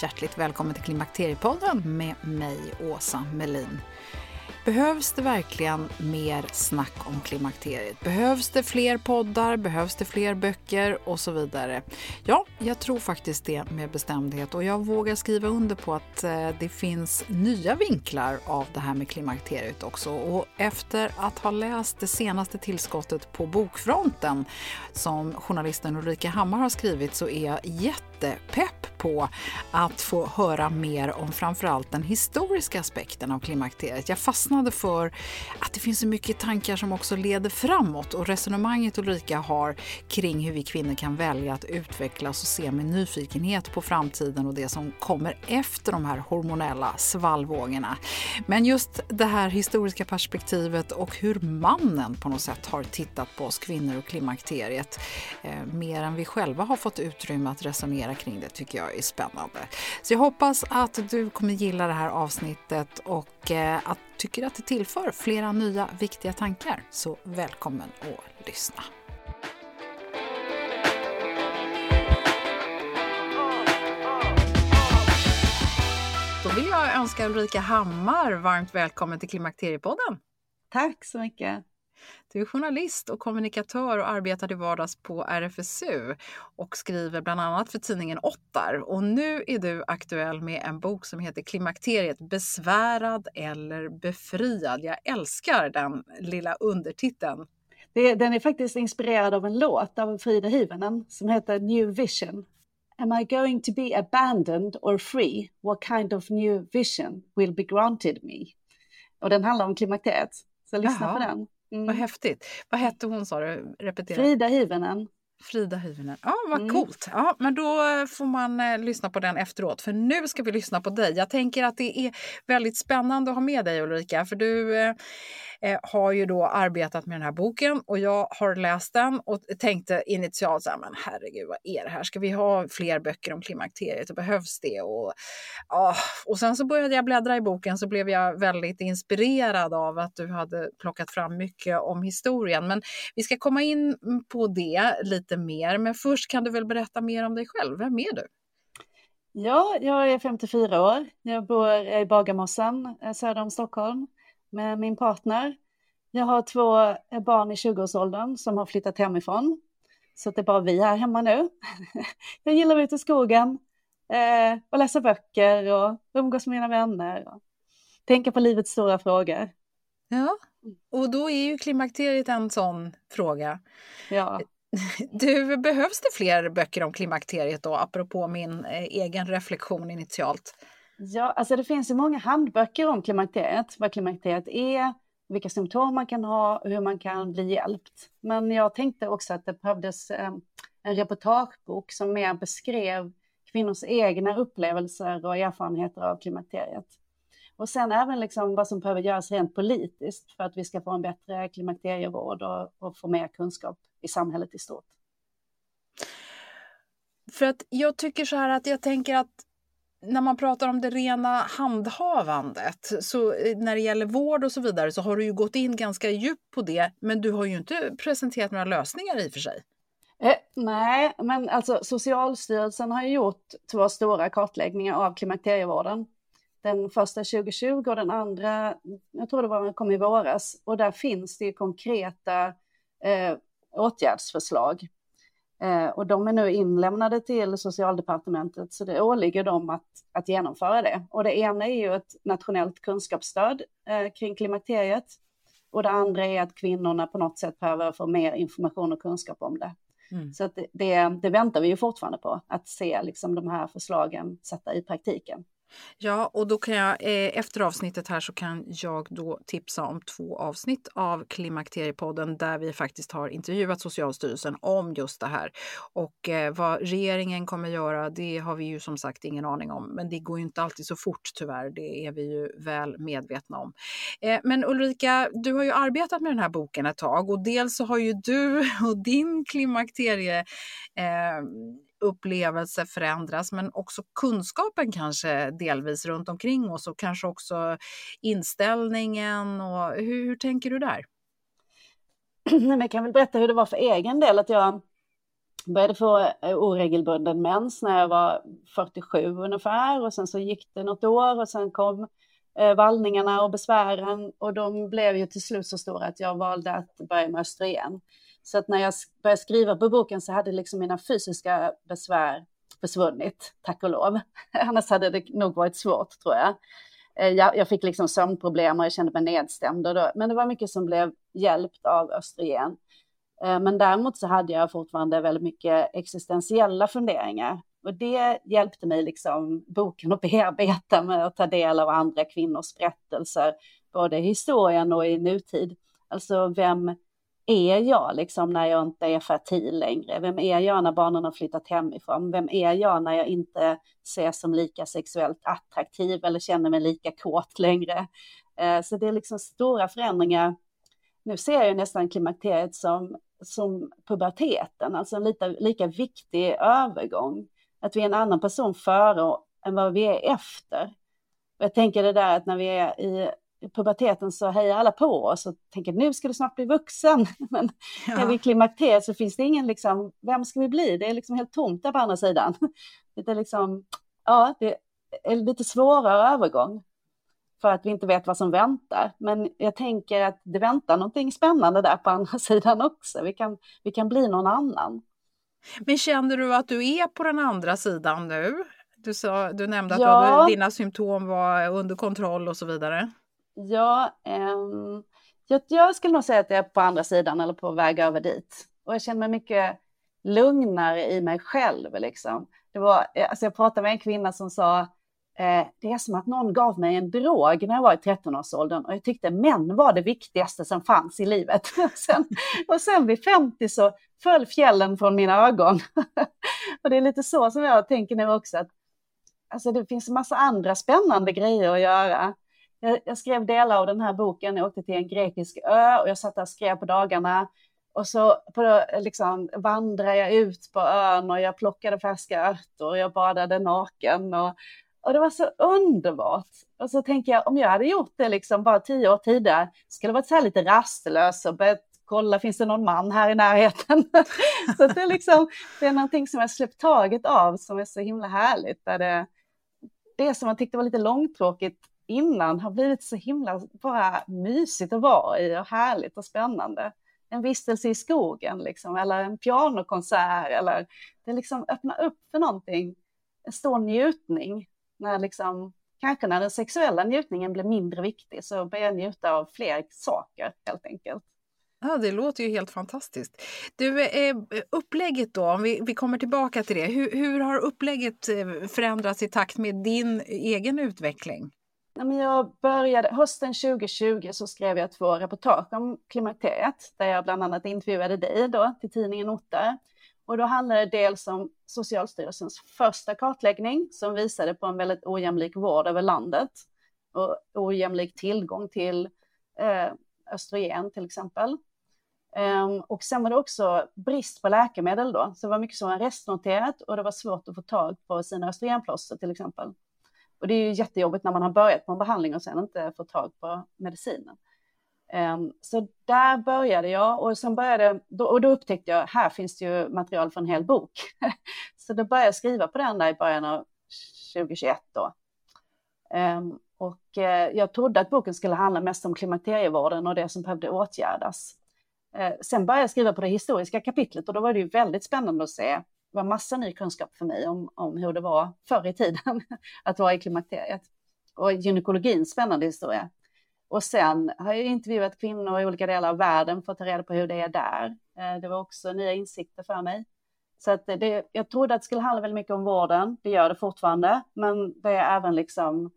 Hjärtligt välkommen till Klimakteriepodden med mig, Åsa Melin. Behövs det verkligen mer snack om klimakteriet? Behövs det fler poddar? Behövs det fler böcker? Och så vidare. Ja, jag tror faktiskt det med bestämdhet och jag vågar skriva under på att eh, det finns nya vinklar av det här med klimakteriet också. Och efter att ha läst det senaste tillskottet på Bokfronten som journalisten Ulrika Hammar har skrivit så är jag jättepepp på att få höra mer om framförallt den historiska aspekten av klimakteriet. Jag fastnade för att det finns så mycket tankar som också leder framåt och resonemanget Ulrika har kring hur vi kvinnor kan välja att utvecklas och se med nyfikenhet på framtiden och det som kommer efter de här hormonella svallvågorna. Men just det här historiska perspektivet och hur mannen på något sätt har tittat på oss kvinnor och klimakteriet eh, mer än vi själva har fått utrymme att resonera kring det tycker jag är spännande. Så jag hoppas att du kommer gilla det här avsnittet och eh, att tycker att det tillför flera nya viktiga tankar. Så välkommen att lyssna. Då vill jag önska Ulrika Hammar varmt välkommen till Klimakteriepodden. Tack så mycket. Du är journalist och kommunikatör och arbetar till vardags på RFSU och skriver bland annat för tidningen Ottar. Och nu är du aktuell med en bok som heter Klimakteriet besvärad eller befriad. Jag älskar den lilla undertiteln. Det, den är faktiskt inspirerad av en låt av Frida Hyvönen som heter New Vision. Am I going to be abandoned or free? What kind of new vision will be granted me? Och den handlar om klimakteriet. Så lyssna Jaha. på den. Mm. Vad häftigt. Vad hette hon sa du? Repetera. Frida Hyvönen. Frida Hyvönen. Ja, vad Mm. coolt. Ja, men då får man eh, lyssna på den efteråt. För nu ska vi lyssna på dig. Jag tänker att det är väldigt spännande att ha med dig Ulrika. För du eh, eh, har ju då arbetat med den här boken och jag har läst den och tänkte initialt så här, men herregud vad är det här? Ska vi ha fler böcker om klimakteriet och behövs det? Och, ja, och sen så började jag bläddra i boken så blev jag väldigt inspirerad av att du hade plockat fram mycket om historien. Men vi ska komma in på det lite mer. Men först kan du väl berätta mer om dig själv. Vem är du? Ja, jag är 54 år. Jag bor i Bagarmossen eh, söder om Stockholm med min partner. Jag har två barn i 20-årsåldern som har flyttat hemifrån. Så det är bara vi här hemma nu. Jag gillar att vara ute i skogen eh, och läsa böcker och umgås med mina vänner. Och tänka på livets stora frågor. Ja, och då är ju klimakteriet en sån fråga. Ja. Du, behövs det fler böcker om klimakteriet då, apropå min eh, egen reflektion initialt? Ja, alltså det finns ju många handböcker om klimakteriet, vad klimakteriet är, vilka symptom man kan ha och hur man kan bli hjälpt. Men jag tänkte också att det behövdes ehm, en reportagebok som mer beskrev kvinnors egna upplevelser och erfarenheter av klimakteriet. Och sen även liksom vad som behöver göras rent politiskt för att vi ska få en bättre klimakterievård och, och få mer kunskap i samhället i stort. För att jag tycker så här att jag tänker att när man pratar om det rena handhavandet, så eh, när det gäller vård och så vidare, så har du ju gått in ganska djupt på det, men du har ju inte presenterat några lösningar i och för sig. Eh, nej, men alltså Socialstyrelsen har ju gjort två stora kartläggningar av klimakterievården. Den första 2020 och den andra, jag tror det var, kom i våras. Och där finns det ju konkreta eh, åtgärdsförslag och de är nu inlämnade till Socialdepartementet, så det åligger dem att, att genomföra det. Och det ena är ju ett nationellt kunskapsstöd eh, kring klimakteriet. Och det andra är att kvinnorna på något sätt behöver få mer information och kunskap om det. Mm. Så det, det, väntar vi ju fortfarande på, att se liksom de här förslagen sätta i praktiken. Ja, och då kan jag eh, efter avsnittet här så kan jag då tipsa om två avsnitt av Klimakteriepodden där vi faktiskt har intervjuat Socialstyrelsen om just det här. Och eh, vad regeringen kommer göra, det har vi ju som sagt ingen aning om. Men det går ju inte alltid så fort tyvärr, det är vi ju väl medvetna om. Eh, men Ulrika, du har ju arbetat med den här boken ett tag och dels så har ju du och din klimakterie eh, upplevelse förändras men också kunskapen kanske delvis runt omkring oss och kanske också inställningen. Och hur, hur tänker du där? Jag kan väl berätta hur det var för egen del. att jag började få eh, oregelbunden mens när jag var 47 ungefär och sen så gick det något år och sen kom eh, vallningarna och besvären och de blev ju till slut så stora att jag valde att börja med östrogen. Så att när jag började skriva på boken så hade liksom mina fysiska besvär försvunnit, tack och lov. Annars hade det nog varit svårt tror jag. Eh, jag, jag fick liksom sömnproblem och jag kände mig nedstämd. Och då, men det var mycket som blev hjälpt av östrogen. Eh, men däremot så hade jag fortfarande väldigt mycket existentiella funderingar. Och det hjälpte mig liksom boken att bearbeta med att ta del av andra kvinnors berättelser, både i historien och i nutid. Alltså vem är jag liksom när jag inte är fertil längre? Vem är jag när barnen har flyttat hemifrån? Vem är jag när jag inte ses som lika sexuellt attraktiv eller känner mig lika kåt längre? Eh, så det är liksom stora förändringar. Nu ser jag nästan klimakteriet som, som puberteten, alltså en lika, lika viktig övergång. Att vi är en annan person före än vad vi är efter. Och jag tänker det där att när vi är i puberteten så hejar alla på oss och tänker nu ska du snart bli vuxen. Men ja. när vi klimakteriet så finns det ingen liksom, vem ska vi bli? Det är liksom helt tomt där på andra sidan. Det är liksom, ja, det är lite svårare övergång för att vi inte vet vad som väntar. Men jag tänker att det väntar någonting spännande där på andra sidan också. Vi kan, vi kan bli någon annan. Men känner du att du är på den andra sidan nu? Du, sa, du nämnde att ja. dina symptom var under kontroll och så vidare. Ja, um, jag, jag skulle nog säga att jag är på andra sidan eller på väg över dit. Och jag känner mig mycket lugnare i mig själv. Liksom. Det var, eh, alltså jag pratade med en kvinna som sa eh, det är som att någon gav mig en drog när jag var i 13-årsåldern och jag tyckte män var det viktigaste som fanns i livet. och, sen, och sen vid 50 så föll fjällen från mina ögon. och det är lite så som jag tänker nu också, att alltså det finns en massa andra spännande grejer att göra. Jag, jag, skrev delar av den här boken, jag åkte till en grekisk ö och jag satt där och skrev på dagarna. Och så på, liksom, vandrade jag ut på ön och jag plockade färska örter och jag badade naken. Och, och det var så underbart. Och så tänker jag, om jag hade gjort det liksom bara tio år tidigare, skulle varit så här lite rastlös och börjat kolla, finns det någon man här i närheten? så det är liksom, det är någonting som jag släppt taget av som är så himla härligt. Där det, det som man tyckte var lite långtråkigt innan har blivit så himla bara mysigt att vara i och härligt och spännande. En vistelse i skogen liksom, eller en pianokonsert eller det liksom öppnar upp för någonting, en stor njutning. När liksom, kanske när den sexuella njutningen blir mindre viktig så börjar jag njuta av fler saker helt enkelt. Ja, det låter ju helt fantastiskt. Du, eh, upplägget då, om vi, vi kommer tillbaka till det. Hur, hur har upplägget eh, förändrats i takt med din egen utveckling? Jag började, hösten 2020 så skrev jag två reportage om klimakteriet där jag bland annat intervjuade dig då till tidningen Otter. Och då handlade det dels om Socialstyrelsens första kartläggning som visade på en väldigt ojämlik vård över landet. och ojämlik tillgång till eh, östrogen till exempel. Um, och sen var det också brist på läkemedel då, så det var mycket som var restnoterat och det var svårt att få tag på sina östrogenplåster till exempel. Och det är ju jättejobbigt när man har börjat på en behandling och sen inte får tag på medicinen. Um, så där började jag och sen började, då, och då upptäckte jag, här finns det ju material för en hel bok. så då började jag skriva på den där i början av 2021 då. Um, och uh, jag trodde att boken skulle handla mest om klimakterievården och det som behövde åtgärdas. Uh, sen började jag skriva på det historiska kapitlet och då var det ju väldigt spännande att se. Det var massa ny kunskap för mig om, om hur det var förr i tiden att vara i klimakteriet. Och gynekologins spännande historia. Och sen har jag intervjuat kvinnor i olika delar av världen för att ta reda på hur det är där. Eh, det var också nya insikter för mig. Så att det, jag trodde att det skulle handla väldigt mycket om vården, det gör det fortfarande, men det är även liksom,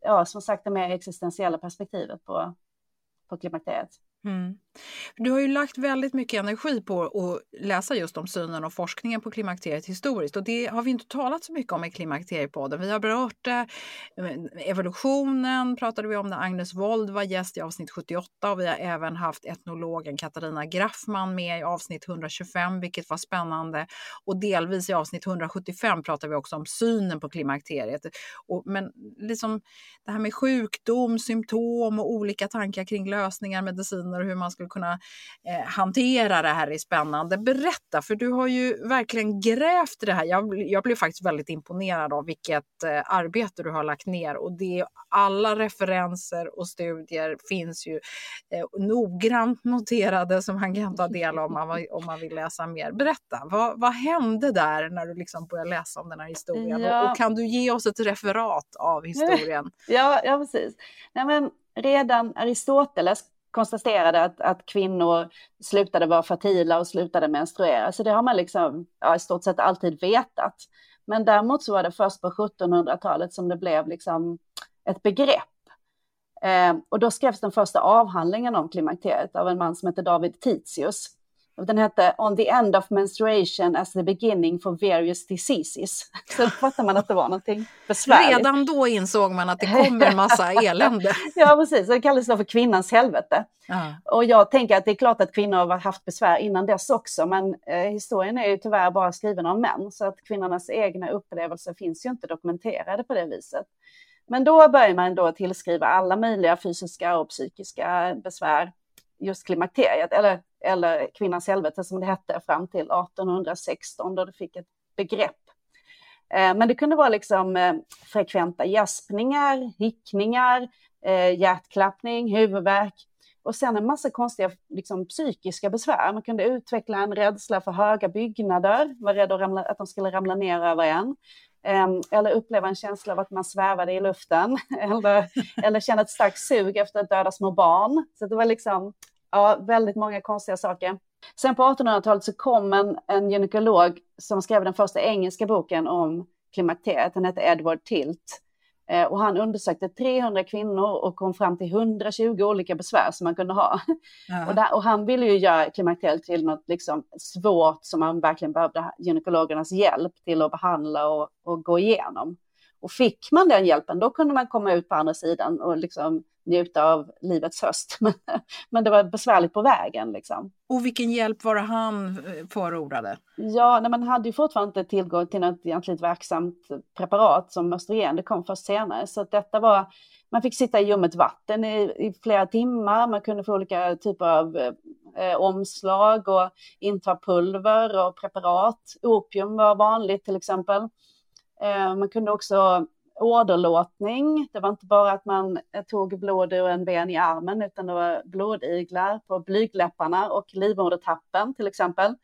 ja, som sagt det mer existentiella perspektivet på, på klimakteriet. Mm. Du har ju lagt väldigt mycket energi på att läsa just om synen och forskningen på klimakteriet historiskt och det har vi inte talat så mycket om i Klimakteriepodden. Vi har berört det, evolutionen pratade vi om när Agnes Wold var gäst i avsnitt 78 och vi har även haft etnologen Katarina Graffman med i avsnitt 125 vilket var spännande och delvis i avsnitt 175 pratar vi också om synen på klimakteriet. Och, men liksom det här med sjukdom, symptom och olika tankar kring lösningar, mediciner och hur man skulle kunna eh, hantera det här är spännande. Berätta, för du har ju verkligen grävt det här. Jag, jag blev faktiskt väldigt imponerad av vilket eh, arbete du har lagt ner och det, alla referenser och studier finns ju eh, noggrant noterade som man kan ta del av om man, om man vill läsa mer. Berätta, vad, vad hände där när du liksom började läsa om den här historien? Ja. Och, och, kan du ge oss ett referat av historien? Ja, ja precis. Nej, men redan Aristoteles konstaterade att, att kvinnor slutade vara fertila och slutade menstruera. Så det har man liksom ja, i stort sett alltid vetat. Men däremot så var det först på 1700-talet som det blev liksom ett begrepp. Eh, och då skrevs den första avhandlingen om klimakteriet av en man som heter David Titius. Den hette On the end of menstruation as the beginning for various diseases. Så fattar man att det var någonting besvärligt. Redan då insåg man att det kommer en massa elände. ja, precis. Det kallades då för kvinnans helvete. Ja. Och jag tänker att det är klart att kvinnor har haft besvär innan dess också, men eh, historien är ju tyvärr bara skriven av män, så att kvinnornas egna upplevelser finns ju inte dokumenterade på det viset. Men då börjar man då tillskriva alla möjliga fysiska och psykiska besvär just klimakteriet, eller, eller kvinnans helvete som det hette fram till 1816 då det fick ett begrepp. Eh, men det kunde vara liksom eh, frekventa gäspningar, hickningar, eh, hjärtklappning, huvudvärk och sen en massa konstiga liksom, psykiska besvär. Man kunde utveckla en rädsla för höga byggnader, var rädd att, ramla, att de skulle ramla ner över en. Ehm, eller uppleva en känsla av att man svävade i luften eller, eller känna ett starkt sug efter att döda små barn. Så det var liksom ja, väldigt många konstiga saker. Sen på 1800-talet så kom en, en gynekolog som skrev den första engelska boken om klimakteriet. Han hette Edward Tilt. Eh, och han undersökte 300 kvinnor och kom fram till 120 olika besvär som man kunde ha. Ja. Och, där, och, han ville ju göra klimakteriet till något liksom svårt som man verkligen behövde gynekologernas hjälp till att behandla och, och gå igenom. Och fick man den hjälpen, då kunde man komma ut på andra sidan och liksom njuta av livets höst. Men, det var besvärligt på vägen. Liksom. Och vilken hjälp var det han eh, förordade? Ja, nej, man hade ju fortfarande inte tillgång till något egentligen verksamt preparat som östrogen. Det kom först senare. Så detta var, man fick sitta i ljummet vatten i, i, flera timmar. Man kunde få olika typer av eh, omslag och inta pulver och preparat. Opium var vanligt till exempel. Eh, man kunde också åderlåtning. Det var inte bara att man eh, tog blod ur en ben i armen, utan det var blodiglar på blygläpparna och livmodertappen till exempel.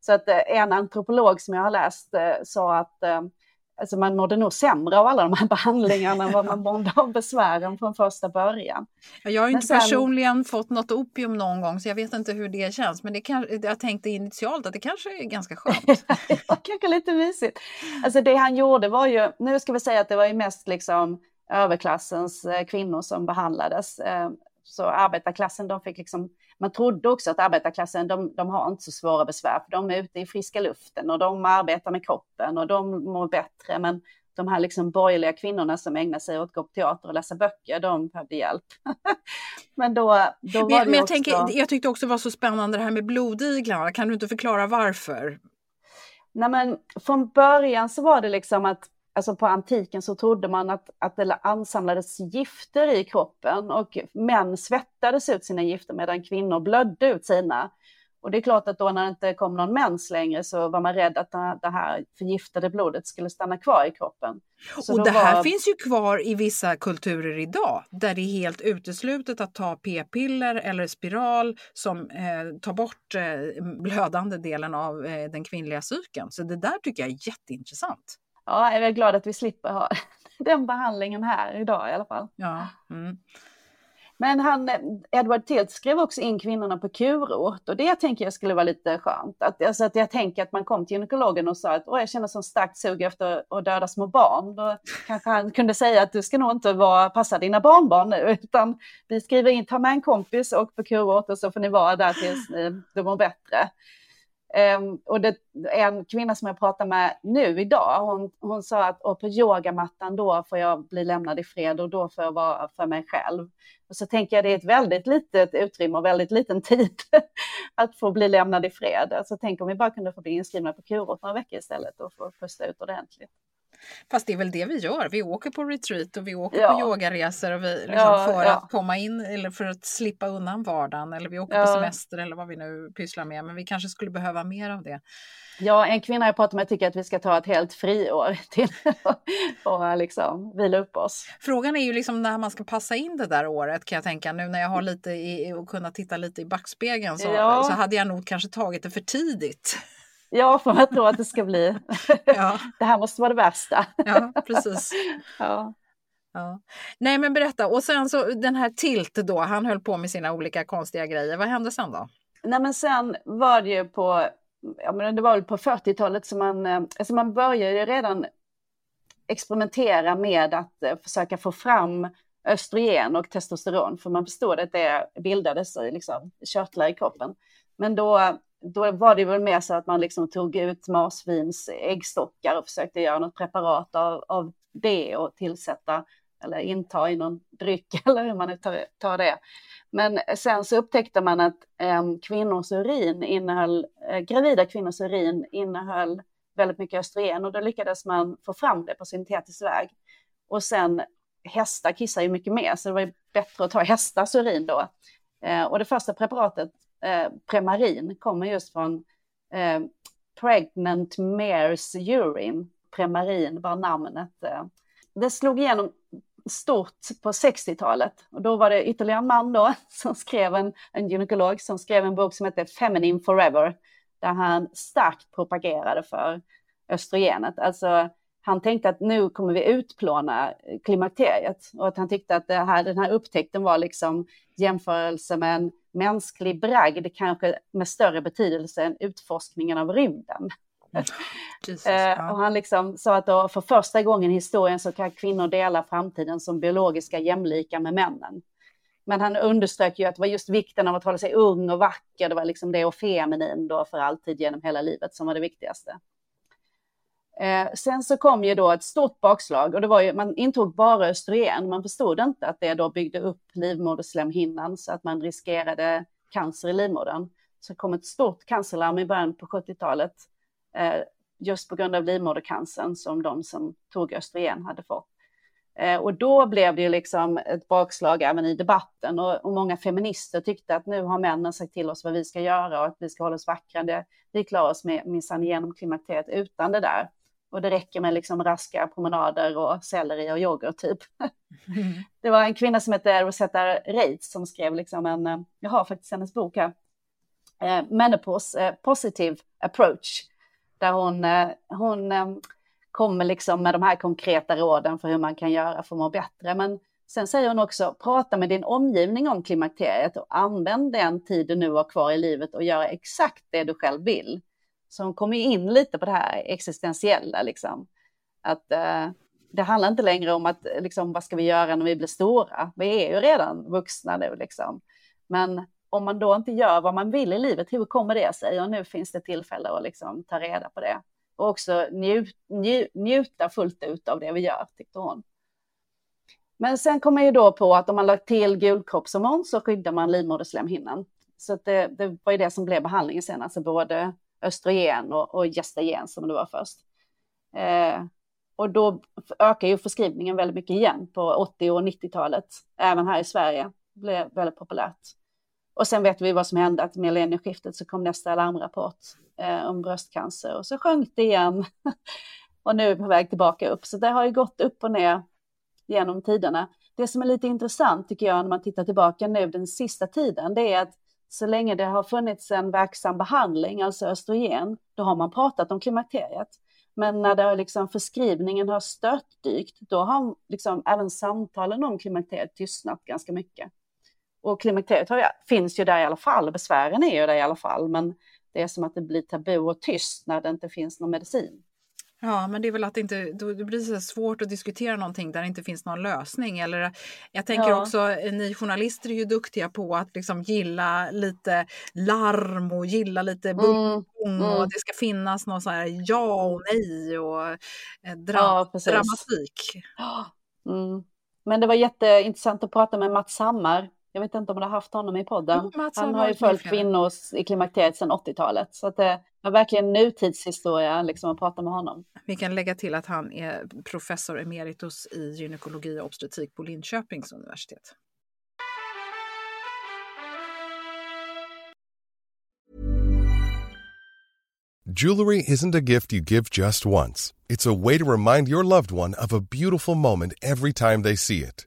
Så att eh, en antropolog som jag har läst eh, sa att eh, alltså man mådde nog sämre av alla de här behandlingarna än vad man mådde av besvären från första början. Jag har inte sen... personligen fått något opium någon gång så jag vet inte hur det känns men det kan, jag tänkte initialt att det kanske är ganska skönt. det var kanske lite mysigt. Alltså det han gjorde var ju, nu ska vi säga att det var ju mest liksom överklassens eh, kvinnor som behandlades. Eh, så arbetarklassen, de fick liksom, man trodde också att arbetarklassen, de, de har inte så svåra besvär, för de är ute i friska luften och de arbetar med kroppen och de mår bättre. Men de här liksom borgerliga kvinnorna som ägnar sig åt att gå på teater och läsa böcker, de behövde hjälp. men då, då var men, det men jag, också... tänker, jag tyckte också det var så spännande det här med blodiglarna. Kan du inte förklara varför? Nej, men från början så var det liksom att alltså på antiken så trodde man att, att det ansamlades gifter i kroppen och män svettades ut sina gifter medan kvinnor blödde ut sina. Och det är klart att då när det inte kom någon mens längre så var man rädd att det här förgiftade blodet skulle stanna kvar i kroppen. Så och det här var... finns ju kvar i vissa kulturer idag där det är helt uteslutet att ta p-piller eller spiral som eh, tar bort eh, blödande delen av eh, den kvinnliga cykeln. Så det där tycker jag är jätteintressant. Ja, jag är glad att vi slipper ha den behandlingen här idag i alla fall. Ja. Mm. Men han, Edward Tilt skrev också in kvinnorna på kurort och det tänker jag skulle vara lite skönt. Att, alltså att jag tänker att man kom till gynekologen och sa att jag känner så starkt sug efter att döda små barn. Då kanske han kunde säga att du ska nog inte vara, passa dina barnbarn nu utan vi skriver in, ta med en kompis och på kurort och så får ni vara där tills du mår bättre. Um, och det, en kvinna som jag pratar med nu idag, hon, hon sa att och på yogamattan då får jag bli lämnad i fred och då får jag vara för mig själv. Och så tänker jag det är ett väldigt litet utrymme och väldigt liten tid att få bli lämnad i fred. Alltså tänk om vi bara kunde få bli inskrivna på kurort några veckor istället och få pusta ut ordentligt. Fast det är väl det vi gör. Vi åker på retreat och vi åker ja. på yogaresor och vi, liksom, ja, för ja. att komma in eller för att slippa undan vardagen eller vi åker på semester eller vad vi nu pysslar med. Men vi kanske skulle behöva mer av det. Ja, en kvinna jag pratar med tycker att vi ska ta ett helt friår till att liksom vila upp oss. Frågan är ju liksom när man ska passa in det där året kan jag tänka. Nu när jag har lite i, och kunna titta lite i backspegeln så, så hade jag nog kanske tagit det för tidigt. Ja, för jag tror att det ska bli. Ja. det här måste vara det värsta. ja, precis. Ja. Ja. Nej, men berätta. Och sen så den här Tilt då, han höll på med sina olika konstiga grejer. Vad hände sen då? Nej, men sen var det ju på, ja men det var väl på 40-talet som man, alltså man började redan experimentera med att eh, försöka få fram östrogen och testosteron, för man förstod att det bildades i liksom, körtlar i kroppen. Men då då var det väl mer så att man liksom tog ut marsvins äggstockar och försökte göra något preparat av, av det och tillsätta eller inta i någon dryck eller hur man nu tar, tar det. Men sen så upptäckte man att äm, kvinnors urin innehöll, äh, gravida kvinnors urin innehöll väldigt mycket östrogen och då lyckades man få fram det på syntetisk väg. Och sen hästar kissar ju mycket mer så det var ju bättre att ta hästars urin då. Eh, och det första preparatet eh, Premarin kommer just från eh, Pregnant Mares Urine. Premarin var namnet. Eh. Det slog igenom stort på 60-talet och då var det ytterligare en man då som skrev en, en gynekolog som skrev en bok som hette Feminine Forever där han starkt propagerade för östrogenet. Alltså han tänkte att nu kommer vi utplåna eh, klimakteriet och att han tyckte att det här, den här upptäckten var liksom jämförelse med en mänsklig bragd, kanske med större betydelse än utforskningen av rymden. Jesus, eh, ja. och han liksom sa att då, för första gången i historien så kan kvinnor dela framtiden som biologiska jämlika med männen. Men han underströk ju att det var just vikten av att hålla sig ung och vacker, det var liksom det och feminin då för alltid genom hela livet som var det viktigaste. Eh, sen så kom ju då ett stort bakslag och det var ju, man intog bara östrogen. Man förstod inte att det då byggde upp livmoderslemhinnan så att man riskerade cancer i livmodern. Så det kom ett stort cancerlarm i början på 70-talet eh, just på grund av livmodercancern som de som tog östrogen hade fått. Eh, och då blev det ju liksom ett bakslag även i debatten och, och, många feminister tyckte att nu har männen sagt till oss vad vi ska göra och att vi ska hålla oss vackra. Det, vi klarar oss med minsann genom klimakteriet utan det där. Och det räcker med liksom raska promenader och selleri och yoghurt typ. Mm. Det var en kvinna som hette Rosetta Reitz som skrev liksom en, eh, jag har faktiskt hennes bok här, eh, Menopause eh, Positive Approach, där hon, eh, hon kommer liksom med de här konkreta råden för hur man kan göra för att må bättre. Men sen säger hon också, prata med din omgivning om klimakteriet och använd den tid du nu har kvar i livet och göra exakt det du själv vill. Så hon kommer in lite på det här existentiella, liksom. Att eh, det handlar inte längre om att, eh, liksom, vad ska vi göra när vi blir stora? Vi är ju redan vuxna nu, liksom. Men om man då inte gör vad man vill i livet, hur kommer det sig? Och nu finns det tillfälle att liksom ta reda på det. och också nju, nju, njuta fullt ut av det vi gör, tyckte hon. Men sen kom jag ju då på att om man lagt till gulkroppshormon så skyddar man livmoderslemhinnan. Så det, det, var ju det som blev behandlingen sen, alltså både östrogen och, och gestagen som det var först. Eh, och då ökar ju förskrivningen väldigt mycket igen på 80 och 90-talet, även här i Sverige. Det blev väldigt populärt. Och sen vet vi vad som hände, att millennieskiftet så kom nästa larmrapport eh, om bröstcancer och så sjönk det igen. och nu är vi på väg tillbaka upp. Så det har ju gått upp och ner genom tiderna. Det som är lite intressant tycker jag när man tittar tillbaka nu den sista tiden, det är att så länge det har funnits en verksam behandling, alltså östrogen, då har man pratat om klimakteriet. Men när det har liksom förskrivningen har störtdykt, då har liksom även samtalen om klimakteriet tystnat ganska mycket. Och klimakteriet har, finns ju där i alla fall, besvären är ju där i alla fall, men det är som att det blir tabu och tyst när det inte finns någon medicin. Ja, men det är väl att det inte då det blir så svårt att diskutera någonting där det inte finns någon lösning. Eller, jag tänker ja. också, eh, ni journalister är ju duktiga på att liksom gilla lite larm och gilla lite mm. bum mm. och det ska finnas någon så här ja och nej och eh, dra ja, dramatik. Mm. Men det var jätteintressant att prata med Mats Hammar jag vet inte om du har haft honom i podden. Mm, han har ju följt kvinnor i klimakteriet sedan 80-talet. Så att det var verkligen nutidshistoria liksom, att prata med honom. Vi kan lägga till att han är professor emeritus i gynekologi och obstetrik på Linköpings universitet. Jewelry isn't a gift you give just once. It's a way to remind your loved one of a beautiful moment every time they see it.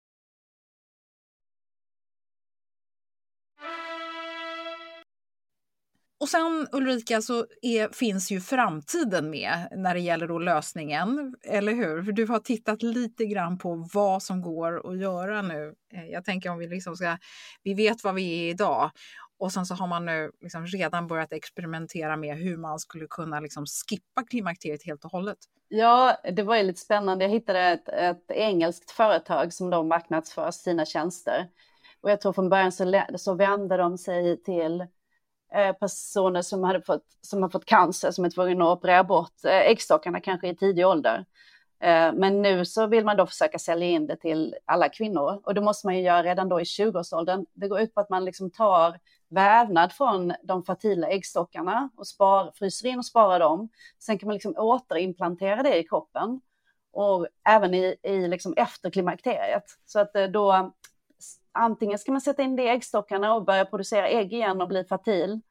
Och sen Ulrika så är, finns ju framtiden med när det gäller då lösningen, eller hur? För du har tittat lite grann på vad som går att göra nu. Eh, jag tänker om vi liksom ska, vi vet vad vi är idag och sen så har man nu liksom redan börjat experimentera med hur man skulle kunna liksom skippa klimakteriet helt och hållet. Ja, det var ju lite spännande. Jag hittade ett, ett engelskt företag som de marknadsför sina tjänster. Och jag tror från början så, så vände de sig till Eh, personer som, hade fått, som har fått cancer som är tvungna att operera bort eh, äggstockarna kanske i tidig ålder. Eh, men nu så vill man då försöka sälja in det till alla kvinnor och det måste man ju göra redan då i 20-årsåldern. Det går ut på att man liksom tar vävnad från de fertila äggstockarna och spar, fryser in och sparar dem. Sen kan man liksom återimplantera det i kroppen och även i, i liksom efter klimakteriet. Så att då antingen ska man sätta in det i äggstockarna och börja producera ägg igen och bli fertil.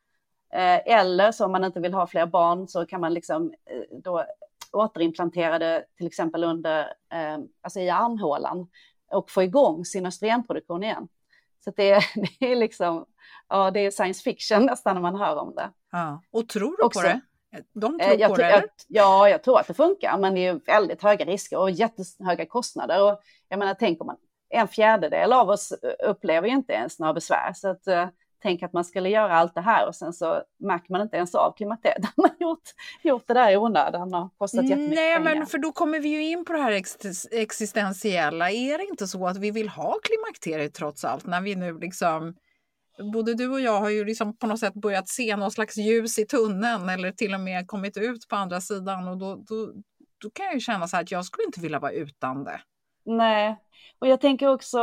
Eh, eller så om man inte vill ha fler barn så kan man liksom eh, då återimplantera det till exempel under, eh, alltså i armhålan och få igång sin östrogenproduktion igen. Så det är, det är liksom, ja det är science fiction nästan när man hör om det. Ja. Och tror du Också, på det? De tror jag, på det? jag, ja, jag tror att det funkar, men det är väldigt höga risker och jättehöga kostnader. Och jag menar, tänk om man, en fjärdedel av oss upplever ju inte ens några besvär. Så att, eh, tänk att man skulle göra allt det här och sen så märker man inte ens av klimakteriet. Man har gjort, gjort det där i onödan och kostat jättemycket Nej, pengar. men för då kommer vi ju in på det här ex- existentiella. Är det inte så att vi vill ha klimakteriet trots allt när vi nu liksom Både du och jag har ju liksom på något sätt börjat se någon slags ljus i tunneln eller till och med kommit ut på andra sidan och då, då, då kan jag ju känna så här att jag skulle inte vilja vara utan det. Nej, och jag tänker också,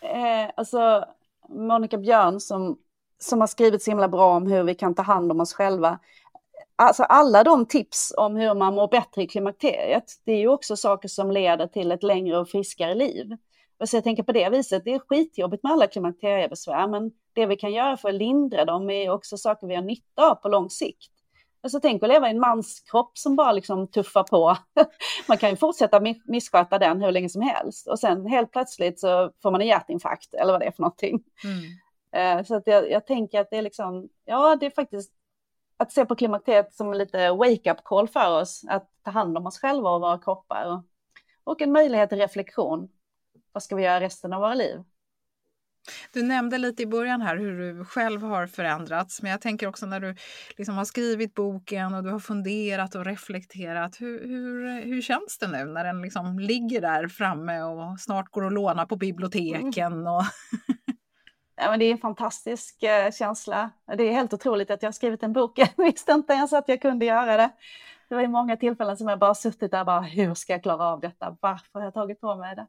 eh, alltså Monica Björn som, som har skrivit så himla bra om hur vi kan ta hand om oss själva. Alltså alla de tips om hur man mår bättre i klimakteriet, det är ju också saker som leder till ett längre och friskare liv. Och så jag tänker på det viset, det är skitjobbigt med alla klimakteriebesvär, men det vi kan göra för att lindra dem är också saker vi har nytta av på lång sikt. Alltså tänk att leva i en manskropp som bara liksom tuffar på. Man kan ju fortsätta missköta den hur länge som helst och sen helt plötsligt så får man en hjärtinfarkt eller vad det är för någonting. Mm. Eh, Så att jag, jag tänker att det är liksom, ja det är faktiskt att se på klimakteriet som lite wake-up call för oss, att ta hand om oss själva och våra kroppar och, och en möjlighet till reflektion. Vad ska vi göra resten av våra liv? Du nämnde lite i början här hur du själv har förändrats, men jag tänker också när du liksom har skrivit boken och du har funderat och reflekterat. Hur, hur, hur känns det nu när den liksom ligger där framme och snart går att låna på biblioteken? Och... Ja, men det är en fantastisk eh, känsla. Det är helt otroligt att jag har skrivit en bok. Jag visste inte ens att jag kunde göra det. Det var i många tillfällen som jag bara suttit där bara, hur ska jag klara av detta? Varför har jag tagit på mig det?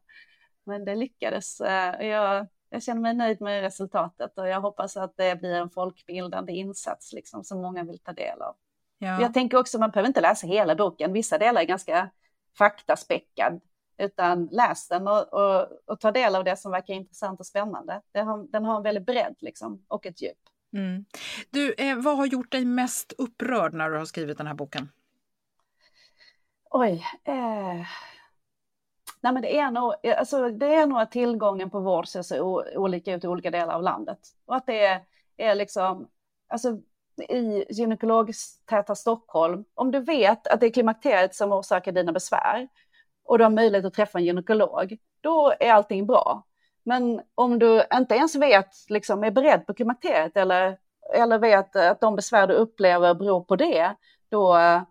Men det lyckades. Eh, Jag, jag känner mig nöjd med resultatet och jag hoppas att det blir en folkbildande insats liksom, som många vill ta del av. Ja. Jag tänker också, man behöver inte läsa hela boken. Vissa delar är ganska faktaspäckad. Utan läs den och, och, och ta del av det som verkar intressant och spännande. Har, den har en väldigt bredd liksom, och ett djup. Mm. Du, eh, vad har gjort dig mest upprörd när du har skrivit den här boken? Oj. Eh... Nej, men det, är nog, eh, alltså, det är nog att tillgången på vård ser så olika ut i olika delar av landet. Och att det är, är liksom, alltså i gynekologtäta Stockholm, om du vet att det är klimakteriet som orsakar dina besvär och du har möjlighet att träffa en gynekolog, då är allting bra. Men om du inte ens vet, liksom, är beredd på klimakteriet eller, eller vet att de besvär du upplever beror på det, då, eh,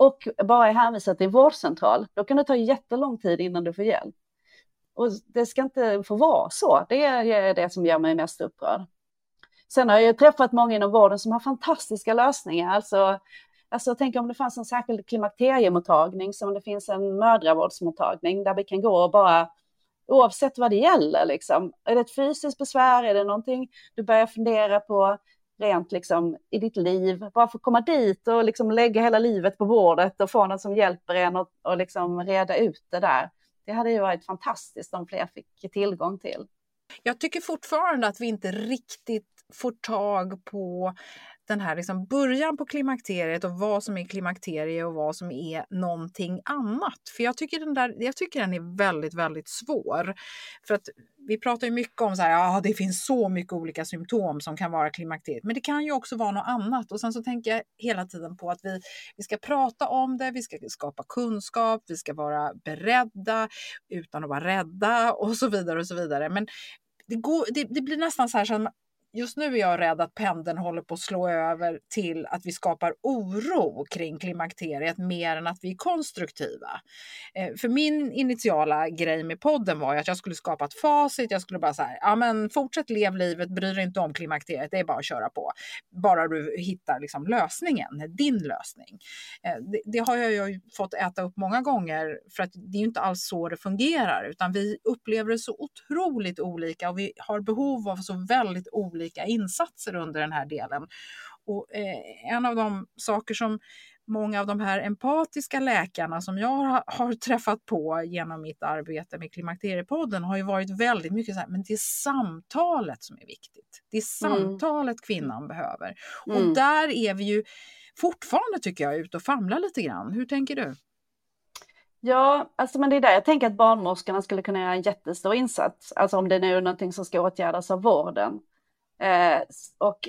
och bara är hänvisad till vårdcentral, då kan det ta jättelång tid innan du får hjälp. Och det ska inte få vara så. Det är det som gör mig mest upprörd. Sen har jag träffat många inom vården som har fantastiska lösningar. Alltså, alltså tänk om det fanns en särskild klimakteriemottagning, som det finns en mödravårdsmottagning där vi kan gå och bara, oavsett vad det gäller, liksom. är det ett fysiskt besvär, är det någonting du börjar fundera på, rent liksom i ditt liv. Bara få komma dit och liksom lägga hela livet på bordet och få någon som hjälper en och, och liksom reda ut det där. Det hade ju varit fantastiskt om fler fick tillgång till. Jag tycker fortfarande att vi inte riktigt får tag på den här liksom början på klimakteriet och vad som är klimakterie och vad som är någonting annat. För jag tycker den, där, jag tycker den är väldigt, väldigt svår. För att vi pratar ju mycket om så här, ja, det finns så mycket olika symptom som kan vara klimakteriet, men det kan ju också vara något annat. Och sen så tänker jag hela tiden på att vi, vi ska prata om det, vi ska skapa kunskap, vi ska vara beredda utan att vara rädda och så vidare och så vidare. Men det, går, det, det blir nästan så här som just nu är jag rädd att pendeln håller på att slå över till att vi skapar oro kring klimakteriet mer än att vi är konstruktiva. Eh, för min initiala grej med podden var ju att jag skulle skapa ett facit. Jag skulle bara säga, ja men fortsätt lev livet, bry dig inte om klimakteriet, det är bara att köra på. Bara du hittar liksom lösningen, din lösning. Eh, det, det har jag ju fått äta upp många gånger för att det är ju inte alls så det fungerar, utan vi upplever det så otroligt olika och vi har behov av så väldigt olika insatser under den här delen. Och eh, en av de saker som många av de här empatiska läkarna som jag har, har träffat på genom mitt arbete med Klimakteriepodden har ju varit väldigt mycket så här, men det är samtalet som är viktigt. Det är mm. samtalet mm. kvinnan behöver. Mm. Och där är vi ju fortfarande tycker jag ute och famlar lite grann. Hur tänker du? Ja, alltså men det är där jag tänker att barnmorskorna skulle kunna göra en jättestor insats. Alltså om det nu är någonting som ska åtgärdas av vården. Eh, och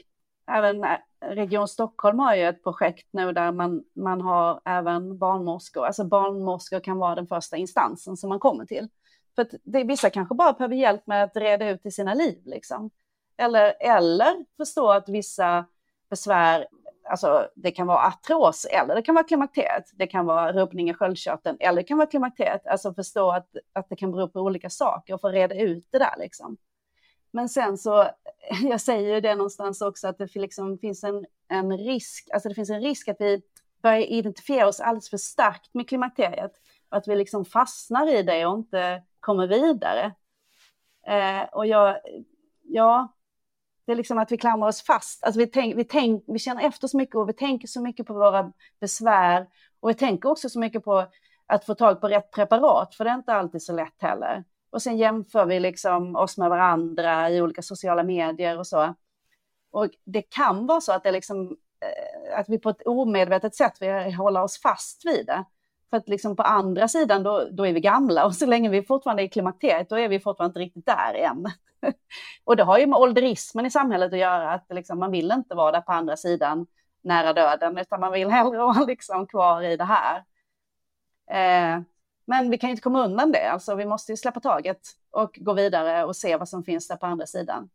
även eh, Region Stockholm har ju ett projekt nu där man, man har även barnmorskor. Alltså barnmorskor kan vara den första instansen som man kommer till. För att det, vissa kanske bara behöver hjälp med att reda ut i sina liv liksom. Eller, eller förstå att vissa besvär alltså det kan vara artros eller det kan vara klimakteriet. Det kan vara rubbning i sköldkörteln eller det kan vara klimakteriet. Alltså förstå att, att det kan bero på olika saker och få reda ut det där liksom. Men sen så, jag säger ju det någonstans också att det liksom finns en, en risk, alltså det finns en risk att vi börjar identifiera oss alldeles för starkt med klimakteriet. Och att vi liksom fastnar i det och inte kommer vidare. Eh, och jag, ja, det är liksom att vi klamrar oss fast. Alltså vi, tänk, vi, tänk, vi känner efter så mycket och vi tänker så mycket på våra besvär. Och vi tänker också så mycket på att få tag på rätt preparat, för det är inte alltid så lätt heller. Och sen jämför vi liksom oss med varandra i olika sociala medier och så. Och det kan vara så att, det liksom, eh, att vi på ett omedvetet sätt vill hålla oss fast vid det. För att liksom på andra sidan då, då är vi gamla och så länge vi fortfarande är i klimakteriet då är vi fortfarande inte riktigt där än. och det har ju med ålderismen i samhället att göra, att liksom, man vill inte vara där på andra sidan nära döden, utan man vill hellre vara liksom kvar i det här. Eh, men vi kan inte komma undan det, alltså vi måste ju släppa taget och gå vidare och se vad som finns där på andra sidan.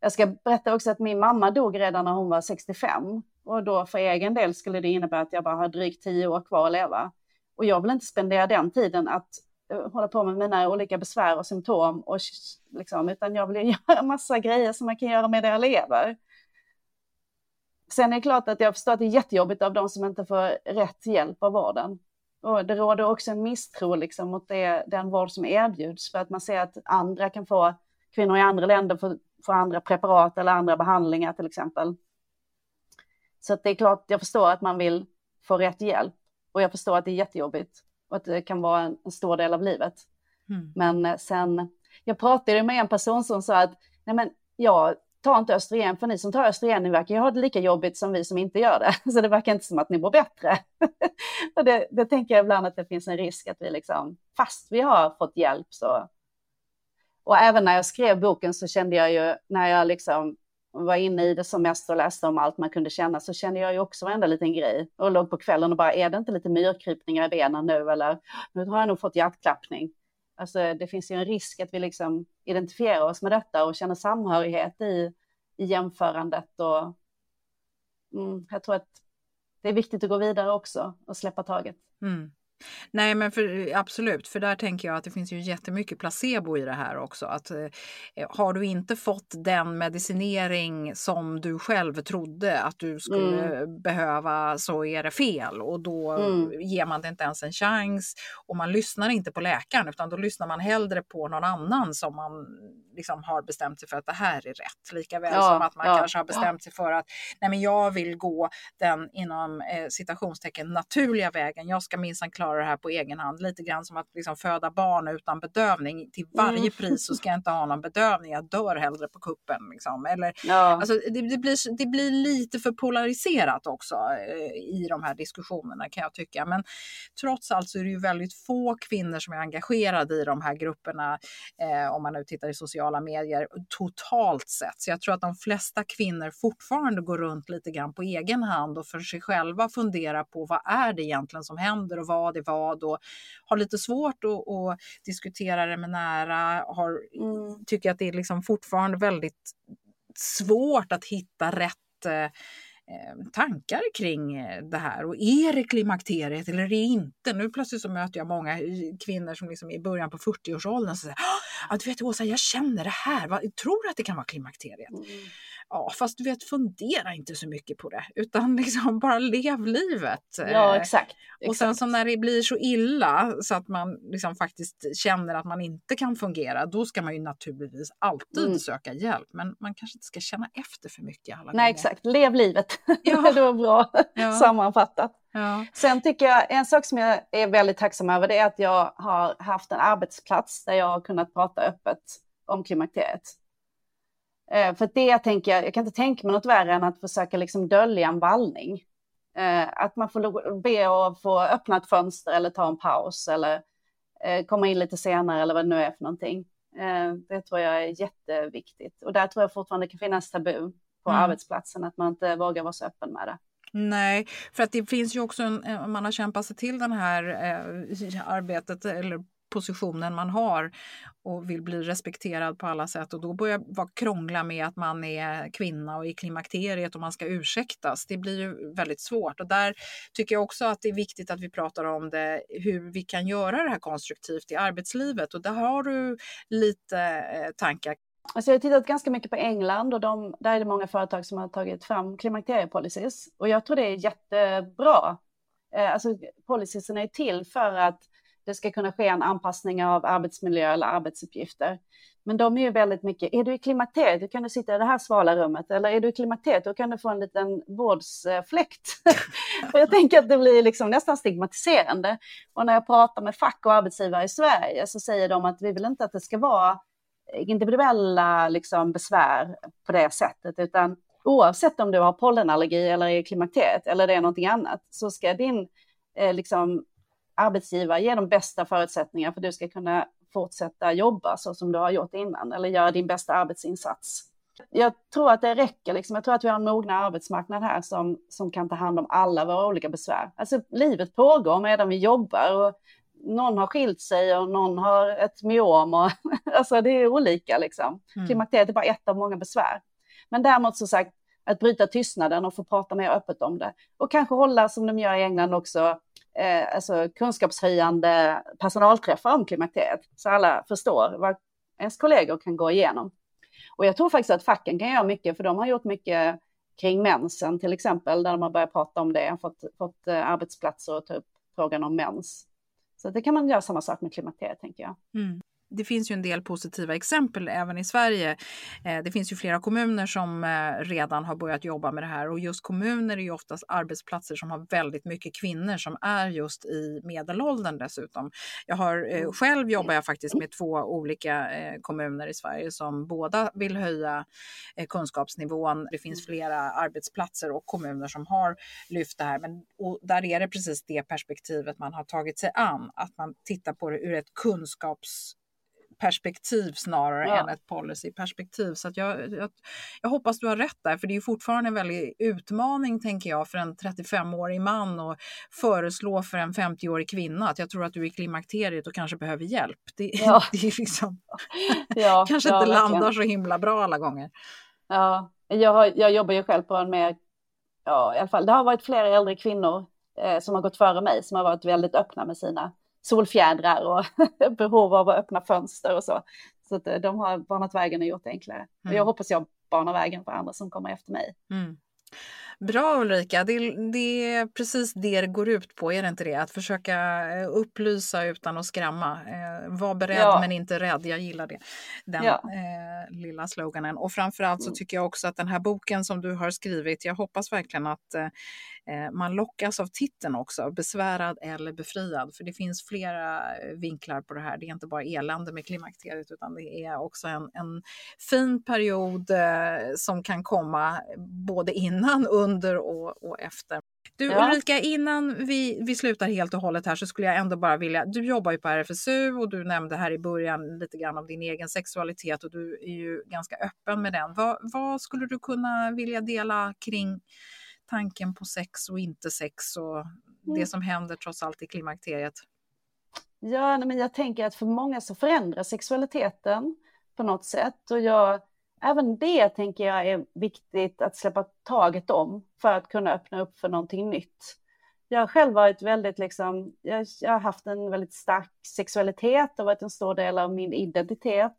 Jag ska berätta också att min mamma dog redan när hon var 65 och då för egen del skulle det innebära att jag bara har drygt tio år kvar att leva. Och jag vill inte spendera den tiden att eh, hålla på med mina olika besvär och symptom, och, liksom, utan jag vill göra massa grejer som man kan göra med det jag lever. Sen är det klart att jag förstår att det är jättejobbigt av de som inte får rätt hjälp av vården. Och det råder också en misstro liksom mot det, den vård som erbjuds för att man ser att andra kan få, kvinnor i andra länder får, får andra preparat eller andra behandlingar till exempel. Så det är klart, jag förstår att man vill få rätt hjälp och jag förstår att det är jättejobbigt och att det kan vara en, en stor del av livet. Mm. Men eh, sen, jag pratade med en person som sa att nej men jag ta inte östrogen för ni som tar östrogen ni verkar ju ha det lika jobbigt som vi som inte gör det. Så det verkar inte som att ni mår bättre. och det, det tänker jag ibland att det finns en risk att vi liksom, fast vi har fått hjälp så. Och även när jag skrev boken så kände jag ju när jag liksom var inne i det som mest och läste om allt man kunde känna så kände jag ju också varenda liten grej och låg på kvällen och bara är det inte lite myrkrypningar i benen nu eller nu har jag nog fått hjärtklappning. Alltså det finns ju en risk att vi liksom identifierar oss med detta och känner samhörighet i, i jämförandet och mm, jag tror att det är viktigt att gå vidare också och släppa taget. Mm. Nej men för, absolut, för där tänker jag att det finns ju jättemycket placebo i det här också. Att, eh, har du inte fått den medicinering som du själv trodde att du skulle mm. behöva så är det fel och då mm. ger man det inte ens en chans och man lyssnar inte på läkaren utan då lyssnar man hellre på någon annan som man liksom har bestämt sig för att det här är rätt. Likaväl ja, som att man ja, kanske har bestämt sig för att nej men jag vill gå den inom eh, citationstecken naturliga vägen. Jag ska minsann klara det här på egen hand. Lite grann som att liksom föda barn utan bedövning. Till varje mm. pris så ska jag inte ha någon bedövning. Jag dör hellre på kuppen. Liksom. Eller, ja. alltså, det, det, blir, det blir lite för polariserat också eh, i de här diskussionerna kan jag tycka. Men trots allt så är det ju väldigt få kvinnor som är engagerade i de här grupperna. Eh, om man nu tittar i sociala medier totalt sett. Så jag tror att de flesta kvinnor fortfarande går runt lite grann på egen hand och för sig själva funderar på vad är det egentligen som händer och vad är vad och har lite svårt att, att diskutera det med nära, har, mm. tycker att det är liksom fortfarande väldigt svårt att hitta rätt eh, Eh, tankar kring eh, det här. Och är det klimakteriet eller är det inte? Nu plötsligt så möter jag många kvinnor som liksom i början på 40-årsåldern och säger ah, du vet Åsa, jag känner det här. Tror att det kan vara klimakteriet. Mm. Ja, fast du vet, fundera inte så mycket på det, utan liksom bara lev livet. Ja, exakt. Och sen så när det blir så illa så att man liksom faktiskt känner att man inte kan fungera, då ska man ju naturligtvis alltid mm. söka hjälp. Men man kanske inte ska känna efter för mycket alla Nej, gånger. exakt. Lev livet. Ja. det var bra ja. sammanfattat. Ja. Sen tycker jag en sak som jag är väldigt tacksam över det är att jag har haft en arbetsplats där jag har kunnat prata öppet om klimakteriet. Eh, för det tänker jag, jag kan inte tänka mig något värre än att försöka liksom dölja en vallning. Eh, att man får be att få öppna ett fönster eller ta en paus eller eh, komma in lite senare eller vad det nu är för någonting. Det tror jag är jätteviktigt och där tror jag fortfarande det kan finnas tabu på mm. arbetsplatsen, att man inte vågar vara så öppen med det. Nej, för att det finns ju också en, man har kämpat sig till det här eh, arbetet eller positionen man har och vill bli respekterad på alla sätt och då börjar vara krångla med att man är kvinna och i klimakteriet och man ska ursäktas. Det blir ju väldigt svårt och där tycker jag också att det är viktigt att vi pratar om det, hur vi kan göra det här konstruktivt i arbetslivet och där har du lite eh, tankar. Alltså jag har tittat ganska mycket på England och de, där är det många företag som har tagit fram klimakteriepolicies och jag tror det är jättebra. Eh, alltså policierna är till för att det ska kunna ske en anpassning av arbetsmiljö eller arbetsuppgifter. Men de är ju väldigt mycket, är du i klimakteriet, då kan du sitta i det här svala rummet, eller är du i klimakteriet, då kan du få en liten vårdsfläkt. jag tänker att det blir liksom nästan stigmatiserande. Och när jag pratar med fack och arbetsgivare i Sverige så säger de att vi vill inte att det ska vara individuella liksom, besvär på det sättet, utan oavsett om du har pollenallergi eller är i klimakteriet eller det är någonting annat, så ska din eh, liksom, arbetsgivare ge de bästa förutsättningar för att du ska kunna fortsätta jobba så som du har gjort innan eller göra din bästa arbetsinsats. Jag tror att det räcker, liksom. jag tror att vi har en mognare arbetsmarknad här som, som kan ta hand om alla våra olika besvär. Alltså livet pågår medan vi jobbar och någon har skilt sig och någon har ett myom och alltså det är olika liksom. Mm. Klimakteriet är bara ett av många besvär. Men däremot som sagt, att bryta tystnaden och få prata mer öppet om det. Och kanske hålla, som de gör i England också, eh, alltså kunskapshöjande personalträffar om klimakteriet. Så alla förstår vad ens kollegor kan gå igenom. Och jag tror faktiskt att facken kan göra mycket, för de har gjort mycket kring mensen till exempel, där de har börjat prata om det, fått, fått eh, arbetsplatser att ta upp frågan om mens. Så det kan man göra samma sak med klimakteriet tänker jag. Mm det finns ju en del positiva exempel även i Sverige. Eh, det finns ju flera kommuner som eh, redan har börjat jobba med det här och just kommuner är ju oftast arbetsplatser som har väldigt mycket kvinnor som är just i medelåldern dessutom. Jag har eh, mm. själv jobbar jag faktiskt med två olika kommuner i Sverige som båda vill höja kunskapsnivån. Det finns flera arbetsplatser och kommuner som har lyft det här, men där är det precis det perspektivet man har tagit sig an, att man tittar på det ur ett kunskaps perspektiv snarare ja. än ett policyperspektiv. Så att jag, jag, jag, hoppas du har rätt där, för det är fortfarande en väldig utmaning tänker jag för en 35-årig man och föreslå för en 50-årig kvinna att jag tror att du är i klimakteriet och kanske behöver hjälp. Det, ja. det är liksom, ja, kanske inte landar så himla bra alla gånger. Ja, jag, har, jag jobbar ju själv på en mer, ja i alla fall, det har varit flera äldre kvinnor eh, som har gått före mig som har varit väldigt öppna med sina solfjädrar och behov av att öppna fönster och så. Så att eh, de har banat vägen och gjort det enklare. Mm. Och jag hoppas jag banar vägen för andra som kommer efter mig. Mm. Bra Ulrika, det, det, är precis det det går ut på, är det inte det? Att försöka eh, upplysa utan att skrämma. Eh, var beredd ja. men inte rädd, jag gillar det. Den ja. eh, lilla sloganen. Och framförallt så mm. tycker jag också att den här boken som du har skrivit, jag hoppas verkligen att man lockas av titeln också, besvärad eller befriad, för det finns flera eh, vinklar på det här. Det är inte bara elände med klimakteriet, utan det är också en, en fin period eh, som kan komma både innan, under och, och efter. Du ja. Ulrika, innan vi, vi slutar helt och hållet här så skulle jag ändå bara vilja, du jobbar ju på RFSU och du nämnde här i början lite grann om din egen sexualitet och du är ju ganska öppen med den. Vad, vad skulle du kunna vilja dela kring tanken på sex och inte sex och mm. det som händer trots allt i klimakteriet? Ja, men jag tänker att för många så förändras sexualiteten på något sätt och jag, även det tänker jag är viktigt att släppa taget om för att kunna öppna upp för någonting nytt. Jag har själv varit väldigt liksom, jag, jag har haft en väldigt stark sexualitet och varit en stor del av min identitet.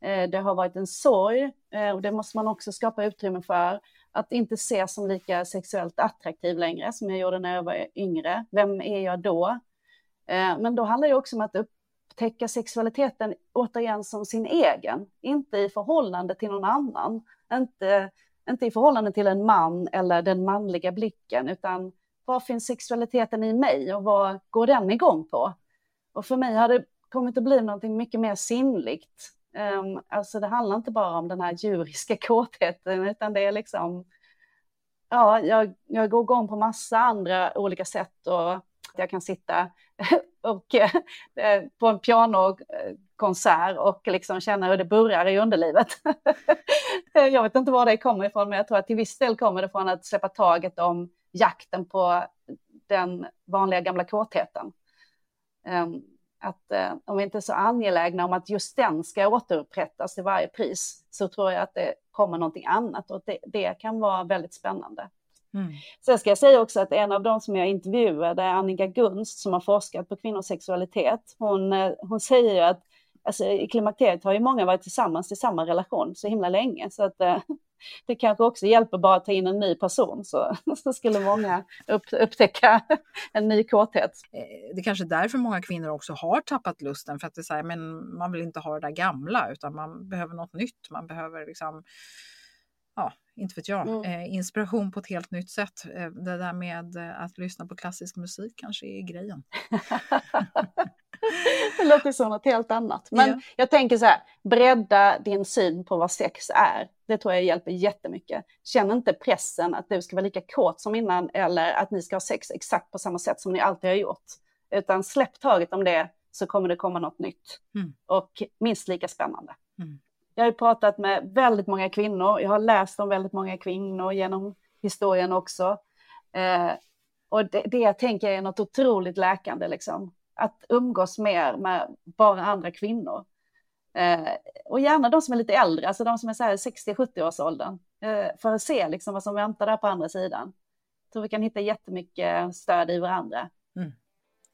Eh, det har varit en sorg eh, och det måste man också skapa utrymme för. Att inte ses som lika sexuellt attraktiv längre som jag gjorde när jag var yngre. Vem är jag då? Eh, men då handlar det också om att upptäcka sexualiteten återigen som sin egen, inte i förhållande till någon annan. Inte, inte i förhållande till en man eller den manliga blicken, utan vad finns sexualiteten i mig och vad går den igång på? Och för mig har det kommit att bli någonting mycket mer sinnligt. Um, alltså det handlar inte bara om den här djuriska kåtheten, utan det är liksom, ja, jag, jag går igång på massa andra olika sätt och jag kan sitta och, eh, eh, på en pianokonsert och liksom känna hur det burrar i underlivet. jag vet inte var det kommer ifrån, men jag tror att till viss del kommer det från att släppa taget om jakten på den vanliga gamla kåtheten. Ehm, att eh, om vi inte är så angelägna om att just den ska återupprättas till varje pris, så tror jag att det kommer någonting annat och det, det kan vara väldigt spännande. Mm. Sen ska jag säga också att en av de som jag intervjuade, Annika Gunst, som har forskat på kvinnors sexualitet, hon, eh, hon säger att alltså, i klimakteriet har ju många varit tillsammans i samma relation så himla länge, så att eh, det kanske också hjälper bara att ta in en ny person så, så skulle många upp, upptäcka en ny kåthet. Eh, det är kanske är därför många kvinnor också har tappat lusten för att det är så här, men man vill inte ha det där gamla utan man behöver något nytt. Man behöver liksom ja, inte vet jag, mm. eh, inspiration på ett helt nytt sätt. Eh, det där med att lyssna på klassisk musik kanske är grejen. det låter som något helt annat. Men ja. jag tänker så här, bredda din syn på vad sex är. Det tror jag hjälper jättemycket. Känn inte pressen att du ska vara lika kåt som innan eller att ni ska ha sex exakt på samma sätt som ni alltid har gjort. Utan släpp taget om det så kommer det komma något nytt mm. och minst lika spännande. Mm. Jag har pratat med väldigt många kvinnor. Jag har läst om väldigt många kvinnor genom historien också. Eh, och det, det jag tänker är något otroligt läkande, liksom. Att umgås mer med bara andra kvinnor. Eh, och gärna de som är lite äldre, alltså de som är 60-70-årsåldern. Eh, för att se liksom, vad som väntar där på andra sidan. Jag tror vi kan hitta jättemycket stöd i varandra. Mm.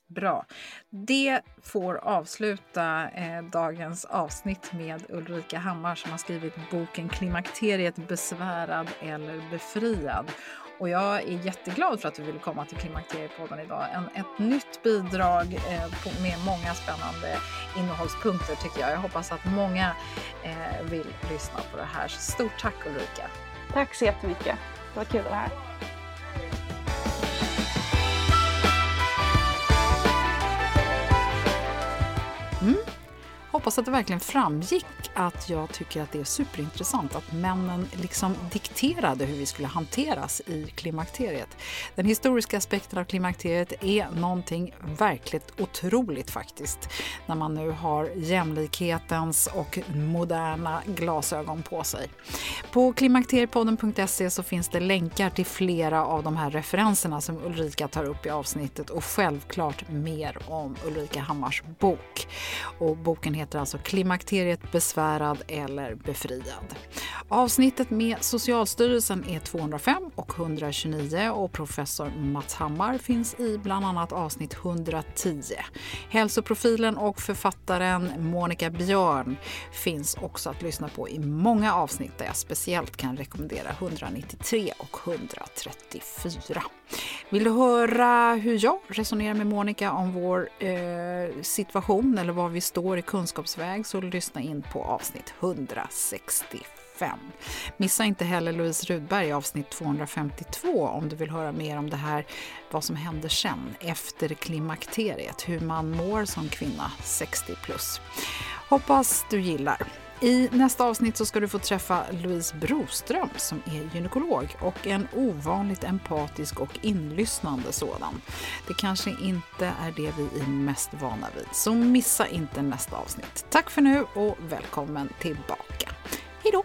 Bra. Det får avsluta eh, dagens avsnitt med Ulrika Hammar som har skrivit boken Klimakteriet besvärad eller befriad. Och jag är jätteglad för att du ville komma till Klimakteriepodden idag. En, ett nytt bidrag eh, med många spännande innehållspunkter tycker jag. Jag hoppas att många eh, vill lyssna på det här. Stort tack Ulrika! Tack så jättemycket. Det var kul att vara här. Hoppas att det verkligen framgick att jag tycker att det är superintressant att männen liksom dikterade hur vi skulle hanteras i klimakteriet. Den historiska aspekten av klimakteriet är någonting verkligt otroligt faktiskt när man nu har jämlikhetens och moderna glasögon på sig. På klimakteriepodden.se så finns det länkar till flera av de här referenserna som Ulrika tar upp i avsnittet och självklart mer om Ulrika Hammars bok. Och boken heter alltså Klimakteriet besvärad eller befriad. Avsnittet med Socialstyrelsen är 205 och 129 och professor Mats Hammar finns i bland annat avsnitt 110. Hälsoprofilen och författaren Monica Björn finns också att lyssna på i många avsnitt där jag speciellt kan rekommendera 193 och 134. Vill du höra hur jag resonerar med Monica om vår eh, situation eller var vi står i kunskapsväg så lyssna in på avsnitt 165. Missa inte heller Louise Rudberg i avsnitt 252 om du vill höra mer om det här, vad som händer sen, efter klimakteriet, hur man mår som kvinna 60 plus. Hoppas du gillar. I nästa avsnitt så ska du få träffa Louise Broström som är gynekolog och en ovanligt empatisk och inlyssnande sådan. Det kanske inte är det vi är mest vana vid, så missa inte nästa avsnitt. Tack för nu och välkommen tillbaka. Hej då!